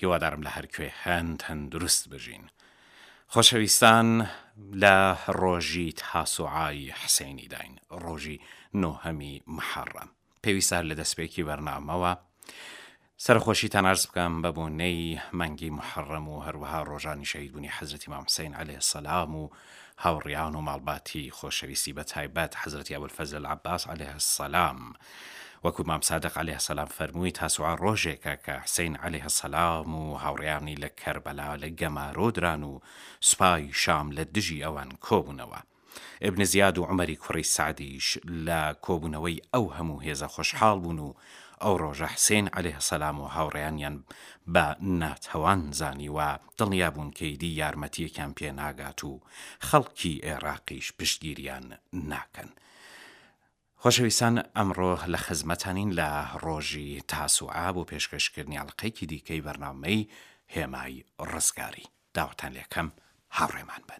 هیوادارم لە هەرکوێ هەن تەندروست بژین خۆشەویستان لە ڕۆژی تاسوعای حسینی داین ڕۆژی نۆهەمی محەڕەم پێویستە لە دەستپێکی بەرنامەوە سەرخۆشی تەنارز بکەم بە بۆنەی مەنگی محەڕەم و هەروەها ڕۆژانی شەیدبوونی حەزرەتی مامسین عليه سەسلام و هاوڕیان و ماڵباتی خۆشەویستی بە تایبەت حەزرەتی ابوالفضل العباس علیە السلام وەکو مام سادق علیە السلام فەرمووی تاسوعا ڕۆژێکە کە حسین علیە السلام و هاوڕیانی لە کەربەلا لە گەمارۆ دران و سوپای شام لە دژی ئەوان کۆبوونەوە. ابن زیاد و عمری کوڕی سعدیش لە کۆبوونەوەی ئەو هەموو هێزە خۆشحاڵ بوون و ئەو ڕۆژە حسین علیە السلام و هاوڕیانیان بە ناتوان زانی و دڵنیا بوون کەیدی یارمەتییەکیان پێ ناگات و خەڵکی ئێراقیش پشتگیریان ناکەن. خۆشەویستان ئەمڕۆ لە خزمەتانین لە ڕۆژی تاسوعا بۆ پێشکەشکردنی ئەڵقەیەکی دیکەی بەرنامەی هێمای ڕزگاری. داواتان لێکەم هاوڕێمان بن.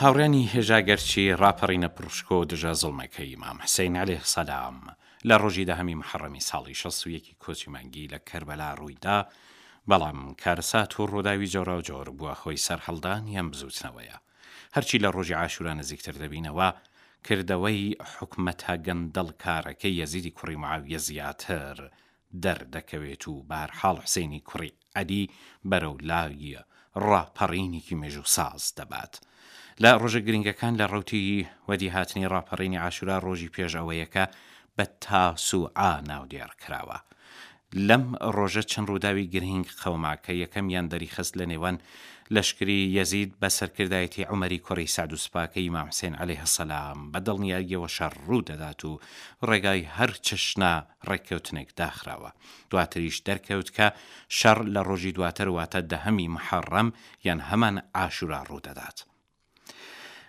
هاوڕێیانی هێژا گەرچی ڕاپەڕینە پڕشکۆ و دژە زوڵمەکەی ئیمام حسین علیە السلام لە ڕۆژی دەهەمی محەڕەمی ساڵی شەست و یەکی کۆچی مانگی لە کەربەلا ڕوویدا، بەڵام کارەسات و ڕووداوی جۆراوجۆر بووە هۆی سەرهەڵدان یان بزووتنەوەیە. هەرچی لە ڕۆژی عاشورا نزیکتر دەبینەوە، کردەوەی حکومەتە گەندەڵکارەکەی یەزیدی کوڕی معاویە زیاتر دەردەکەوێت و بەهەرحاڵ حسێنی کوڕی عەلی بەرەو لای ڕاپەڕینێکی مێژووساز دەبات لە ڕۆژە گرنگەکان لە ڕەوتی وەدیهاتنی ڕاپەڕینی عاشورا ڕۆژی پێش ئەوەیە کە بە تاسوعا ناودێڕ کراوە لەم ڕۆژە چەند ڕووداوی گرنگ قەوما کە یەکەمیان دەریخست لە نێوان لەشکری یەزید بە سەرکردایەتی عومەری کوڕی سەعد و سوپاکەی ئیمام حسێن عەلەیه السلام بە دڵنیاییەوە شەڕ ڕوو دەدات و ڕێگای هەر چشنە ڕێککەوتنێک داخراوە دواتریش دەرکەوت کە شەڕ لە ڕۆژی دواتر واتە دەهەمی محەڕەم یان هەمان عاشورا ڕوو دەدات.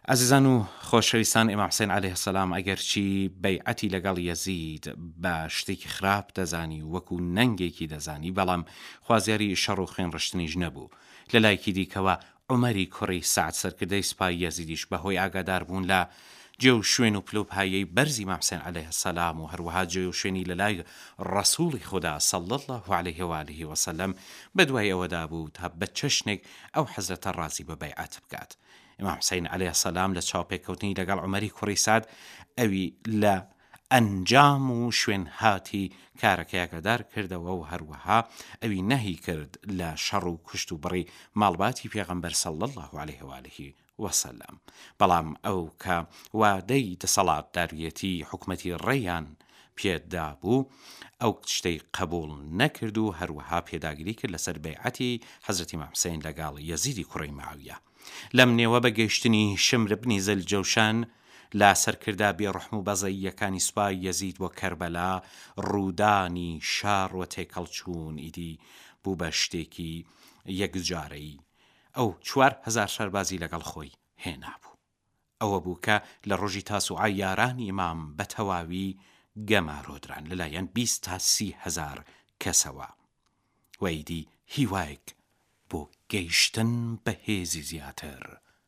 ئازیزان و خۆشەویستان ئیمام حسین علیە سلام ئەگەرچی بەیعەتی لەگەڵ یەزید بە شتێکی خراپ دەزانی و وەکو نەنگێکی دەزانی بەڵام خوازیاری شەڕ و خوێن ڕشتنیش نەبوو لە لایکی دیکەوە عومەری کوڕی سەعد سەرکردەی سوپای یەزیدیش بەهۆی ئاگادار بوون لە جێ و شوێن و پلوپایەی بەرزی ئیمام حسین علیە سلام و هەروەها جێ و شوێنی لە لای ڕەسوڵی خودا صلی اللە علیه و آله و سلم بەدوای ئەوەدا بوو تا بە چەشنێک ئەو حەزرەتە ڕازی بە بەیعەت بکات. ئیمام حسەین عەلەیە السلام لە چاوپێکەوتنی لەگەڵ عومەری کوڕی سەعد ئەوی لە ئەنجام و شوێنهاتی کارەکەی ئاگادار کردەوە و هەروەها ئەوی نەهی کرد لە شەڕ و کوشت و بڕی ماڵباتی پێغەمبەر صلی اللە علیه و آله وسلم، بەڵام ئەو کە وادەی دەسەڵاتداریەتی حکومەتی ڕێیان پێدابوو ئەو شتەی قەبوڵ نەکرد و هەروەها پێداگری کرد لەسەر بەیعەتی حەزرەتی ئیمام حسین لەگەڵ یەزیدی کوڕی مەعاویە لەم نێوە بە گەیشتنی شمر بنی زلجوشن لە سەرکردە بێڕوحم و بەزەییەکانی سوپای یەزید بۆ کەربەلا ڕوودانی شەڕ و تێکەڵچوون ئیدی بوو بە شتێکی یەکجارەی ئەو چوار هەزار سەربازی لەگەڵ خۆی هێنابوو. ئەوە بوو کە لە ڕۆژی تاسوعا یارانی مام بە تەواوی گەمارۆدران لەلایەن بیست تا سی هەزار کەسەوە و ئیدی هیوایەک بۆ گەیشتن بە هێزی زیاتر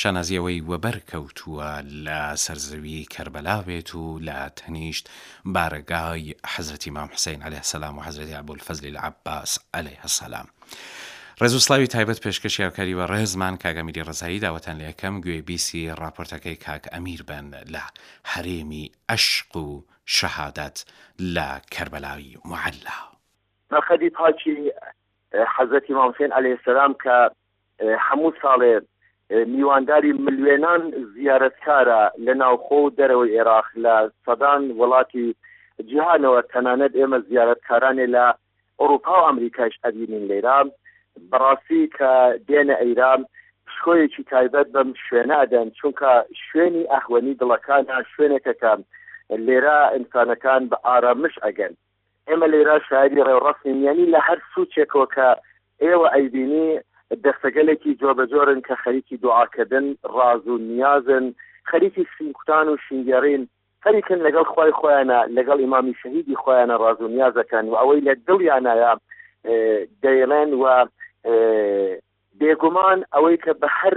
شانازی ئەوەی وەبەر کەوتووە لە سەر زەویی کەربەلا بێت و لە تەنیشت بارەگای حەزرەتی ئیمام حسەین عەلەیه سەلام و حەزرەتی ئەبولفەزلی العباس عەلەیه السەلام ڕێز و سڵاوی تایبەت پێشکەشی هاوکاری بەڕێزمان کاک ئەمیری ڕەزایی داوەتان لە یەکەم گوێ بیسی ڕاپۆرتەکەی کاک ئەمیر بن لە هەرێمی ئەشق و شەهادەت لە کەربەلای موعەلا. مەقەدی پاکی حەزرەتی ئیمام حسەین عەلەیه سەلام کە هەموو ساڵێ میوانداری ملوێنان زیارەتکارە لە ناوخۆ و دەرەوەی ئێراق لە سەدان وڵاتی جیهانەوە تەنانەت ئێمە زیارەتکارانێ لە ئەوروپا و ئەمریکایش ئەبینین لێرە بەڕاستی کە دێنە ئەیرا شکۆیەکی تایبەت بەم شوێنە ئەدەن چونکە شوێنی ئەهوەنی دڵەکانە شوێنێکەکە لێرە ئینسانەکان بە ئارامش ئەگەن ئێمە لێرە شایەدی ڕێوڕەسمین، یانی لە هەر سوچێکەوە کە ئێوە ئەیبینی دەستەگەلێکی جۆربەجۆرن کە خەریکی دوعاکردن، ڕاز و نیازن، خەریکی سینگکوتان و شینگێڕین، خەریکن لەگەڵ خوای خۆیانا، لەگەڵ ئیمامی شەهیدی خۆیانا ڕاز و نیاز ئەکەن و ئەوەی لە دڵیانایە دەیڵێن و بێگومان ئەوەی کە بە هەر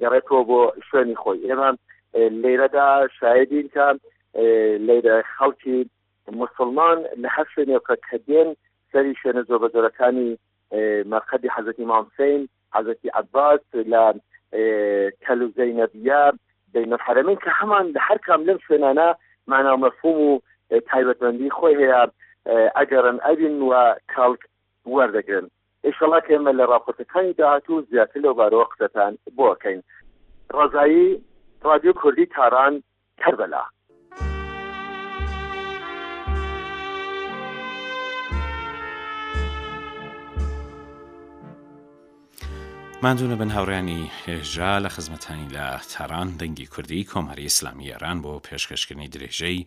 گەڕێتەوە بۆ شوێنی خۆی ئێمە لێرەدا شایدین کە لێرە خەڵکی مسلمان لە هەر شوێنێکە کە دێن سەری شوێنە زۆر بەزۆرەکانی مەرقەدی حەزەتی مامسین حەزەتی عباس لە کەل و زەینەبیە بین الحرمین کە هەمان لە هەر کام لەم شوێنانە مانا مەفهوم و تایبەتمەندی خۆی هەیە ئەگەرن ئەوین و کاڵک وەردەگرن ئیشەڵا کە ئێمە لە ڕاپۆرتەکانی داهاتوو زیاتر لەو بارەوە قسەتان بۆ ئەکەین. ڕەزایی، ڕادیۆ کوردی تاران، کەربەلا. ماندوو نەبن هاوڕێیانی هێژا لە خزمەتانی لە تاران دەنگی کوردی کۆماری ئیسلامی ئێران بۆ پێشکەشکردنی درێژەی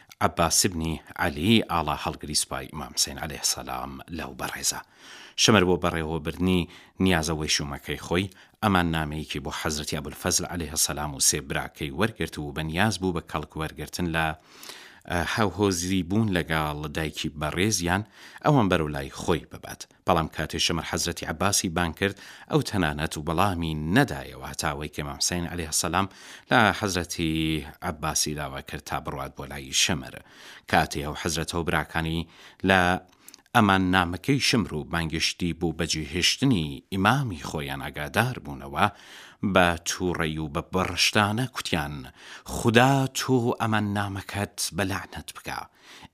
عەباس بنی عەلی ئاڵا هەڵگری سوپای ئیمام حسین علیە سلام لەو بەڕێزە. شەمەر بۆ بەڕێوەبردنی نیازە وەیشوومەکەی خۆی، ئەمان نامەیەکی بۆ حەزرەتی ئەبولفەزل علیە سلام و سێ براکەی وەرگرت و بەنیاز بوو بە کەڵک وەرگرتن لە هاوهۆزی بوون لەگەڵ دایکی بەڕێزیان ئەوان بەرەو لای خۆی ببات. بەڵام کاتێ شەمر حەزرەتی عەباسی بانگ کرد ئەو تەنانەت وەڵامی نەدایەوە هەتا ئەوەی کە ئیمام حسین علیە السلام لە حەزرەتی عەباسی داوا کرد تا بڕوات بۆ لای شەمر کاتێ ئەو حەزرەتەو براکانی لە ئەمان نامەکەی شەمر و بانگێشتی بو بەجێ هێشتنی ئیمامی خۆیان ئاگادار بونەوە بە توڕەی و بە بڕشتانە کوتیان خودا تۆ ئەمان نامەکەت بە لەعنەت بکا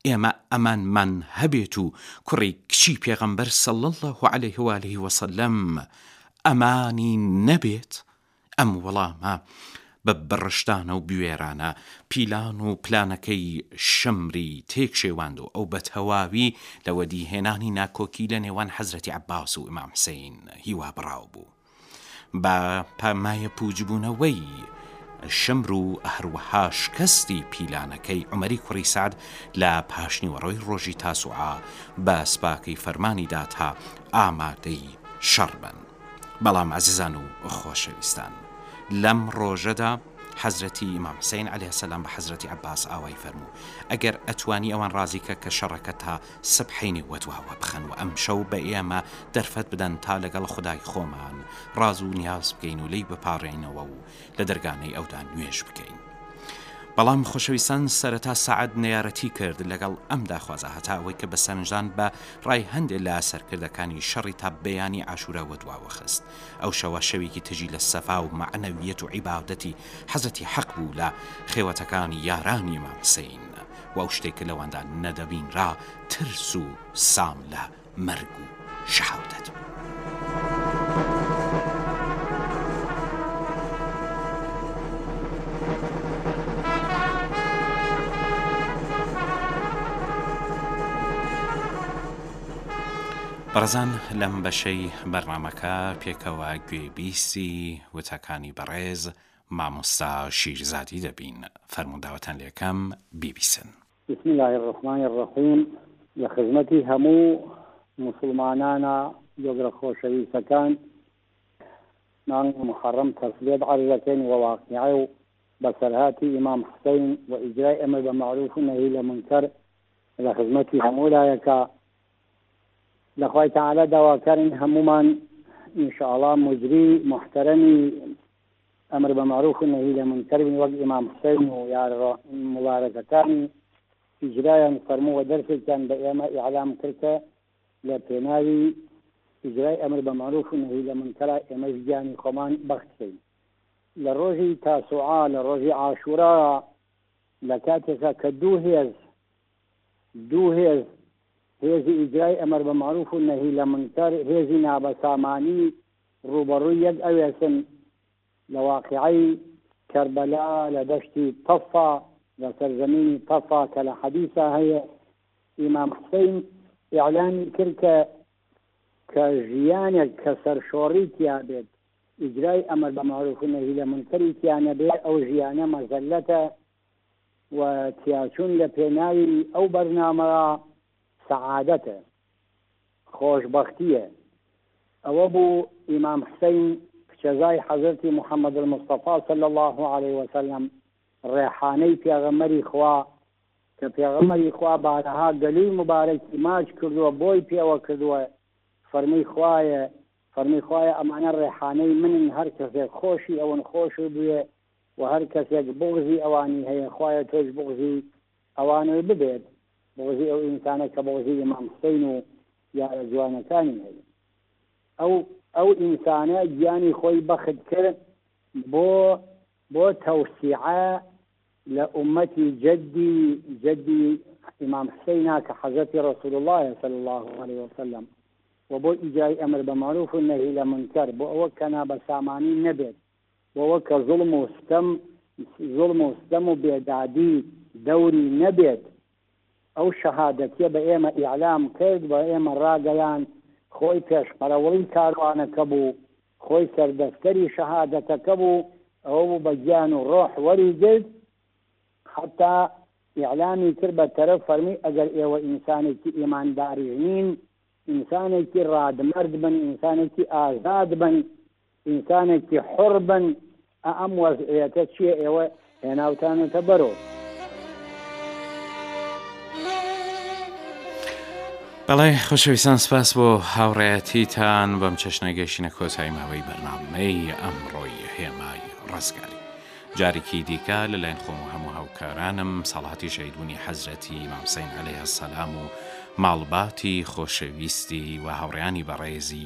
ئێمە ئەمانمان هەبێت و کوڕی کچی پێغەمبەر صلی اللە علیه و آله و سلم ئەمانی نەبێت؟ ئەم وەڵامە بە بڕشتانە و بوێرانە پیلان و پلانەکەی شەمری تێکشێواند و ئەو بە تەواوی لە وەدیهێنانی ناکۆکی لە نێوان حەزرەتی عەباس و ئیمام حسین هیوابڕاو بوو. بە مایەپووچبوونەوەی شەمر و هەروەها شکستی پیلانەکەی عومەری کوڕی سەعد لە پاشنیوەڕۆی ڕۆژی تاسوعا بە سپاکەی فەرمانی دا تا ئامادەی شەڕ بن. بەڵام ئەزیزان و خۆشەویستان لەم ڕۆژەدا حەزرەتی ئیمام حسەین علیە سلام بە حەزرەتی عەباس ئاوای فەرموو، ئەگەر ئەتوانی ئەوان ڕازی کە کە شەڕەکە تا سبحەینێ وەت واوە بخەن و ئەمشەو بە ئێمە دەرفەت بدەن تا لەگەڵ خودای خۆمان ڕاز و نیاز بکەین و لێی بپاڕێینەوە و لە دەرگانەی ئەودا نوێژ بکەین بەڵام خۆشەویستان سەرەتا سەعد نەیارەتی کرد لەگەڵ ئەم داخوازە هەتا ئەوەی کە بە سەرنجدان بە ڕای هەندێ لە سەرکردەکانی شەڕی تا بەیانی عاشورا وەت واوە خست ئەو شەوە شەوێکی تژی لە سەفا و مەعنەویەت و عیبادەتی حەزرەتی حەق بوو لە خێوەتەکانی یارانی ئیمام حسین و ئەو شتەی کە لەواندا نەدەبینرا ترس و سام لە مەرگ و شەهادەت بوو. بەڕێزان لەم بەشەی بەرنامەکە پێکەوە گوێ بیسی وتەکانی بەڕێز مامۆستا شیرزادی دەبین فەرموون داوەتان لێکەم بیبیسن. بسم اللە الرحمن الرحیم لە خزمەتی هەموو موسڵمانانە گەورە خۆشەویستەکان مانگی موحەڕەم تەسلیەت عەرز دەکەین وە واقیعە و بەسەرهاتی ئیمام حسین و ئیجرای ئەمر بە مەعروف و نەهی لە مونکەر لە خزمەتی هەموو لایەکا لە خوای تەعالا داواکارین هەموومان ان شاء اللە مجری موحتەرەمی ئەمر بە مەعروف و نەهی لە مونکەر بن وەک ئیمام حسەین و یار ڕە موبارەکەکانی هیجرایان فەرموو وە دەرسێکیان بە ئێمە ئیعلام کرد کە لە پێناوی ئیجرای ئەمر بە مەعروف و نەهی لە مونکەرا ئێمەش گیانی خۆمان بەخت کەین لە ڕۆژی تاسوعا لە ڕۆژی عاشورا لە کاتێکا کە دوو هێز دوو هێز هێزی ئیجرای ئەمر بە مەعروف و نەهی لە مونکەر هێزی نابەسامانی ڕووبەڕووی یەک ئەوێسن لە واقیعەی کەربەلا لە دەشتی تەفا لە سەرزەمینی تەفا کە لە حەدیسا هەیە ئیمام حسین ئیعلامی کرد کە کە ژیانێک کە سەرشۆڕی تیا بێت ئیجرای ئەمر بە معروف و نەهی لە منکەری تیا نەبێ ئەو ژیانە مەزەلەتە و تیاچوون لە پێناوی ئەو بەرنامەیە سەعادەتە. خۆشبەختییە ئەوە بوو ئیمام حسەین کچەزای حەزرەتی محمد المصطفی صلی اللە علیە وسلم ڕێحانەی پێغەمبەری خوا کە پێغەمبەری خوا بارەها گەلووی موبارەکی ماچ کردووە بۆی پێوە کردووە فەرمووی خوایە فەرمووی خوایە ئەمانە ڕێحانەی منن هەر کەسێک خۆشی ئەون خۆشی بوێ و هەر کەسێک بوغزی ئەوانی هەیە خوایە تۆش بوغزی ئەوانەی ببێت بغضی ئەو ئینسانە کە بغضی ئیمام حسین و یارە جوانەکانی هەیە ئەو ئەو ئینسانە گیانی خۆی بەخت کرد بۆ بۆ تەوسیعە لە ئومەتی جدی جدی ئیمام حسینا کە حەزەتی رسول الله صلی الله عليه وسلم و بۆ ئیجای ئەمر بە معروف و نەهی لە منکر بۆ ئەوە کەنا بە سامانی نەبێت وەوە کە زوڵم و ستەم زوڵم و ستەم و بێدادی دەوری نەبێت ئەو شەهادەتیە بە ئێمە ئیعلام کرد بە ئێمە ڕاگەیاند خۆی پێش قەرەوڵی کاروانەکە بوو خۆی سەر دەفتەری شەهادەتەکە بوو ئەوە بوو بە گیان و ڕۆح وەری گرت حتا ئیعلامی کرد بە تەرەف فەرمی ئەگەر ئێوە ئینسانێکی ئیمانداریش نین ئینسانێکی ڕادمەرد بن ئینسانێکی ئازاد بن ئینسانێکی حوڕ بن ئە ئەم وەزعیەتە چیە ئێوە هێناوتانەتە بەرۆ. بەڵێ خۆشەویستان سپاس بۆ هاوڕێەتیتان بەم چەشنە گەشتنە کۆتایی ماوەی بەرنمەی ئەمڕۆی هێمای ڕزگاری جارێکی دیکە لەلایەن خۆم و هەموو هاوکارانم ساڵاتی شەیدونی حەزرەتی مامسین عەلەیه سەسلام و ماڵباتی خۆشەویستی و هاوڕیانی بەڕێزی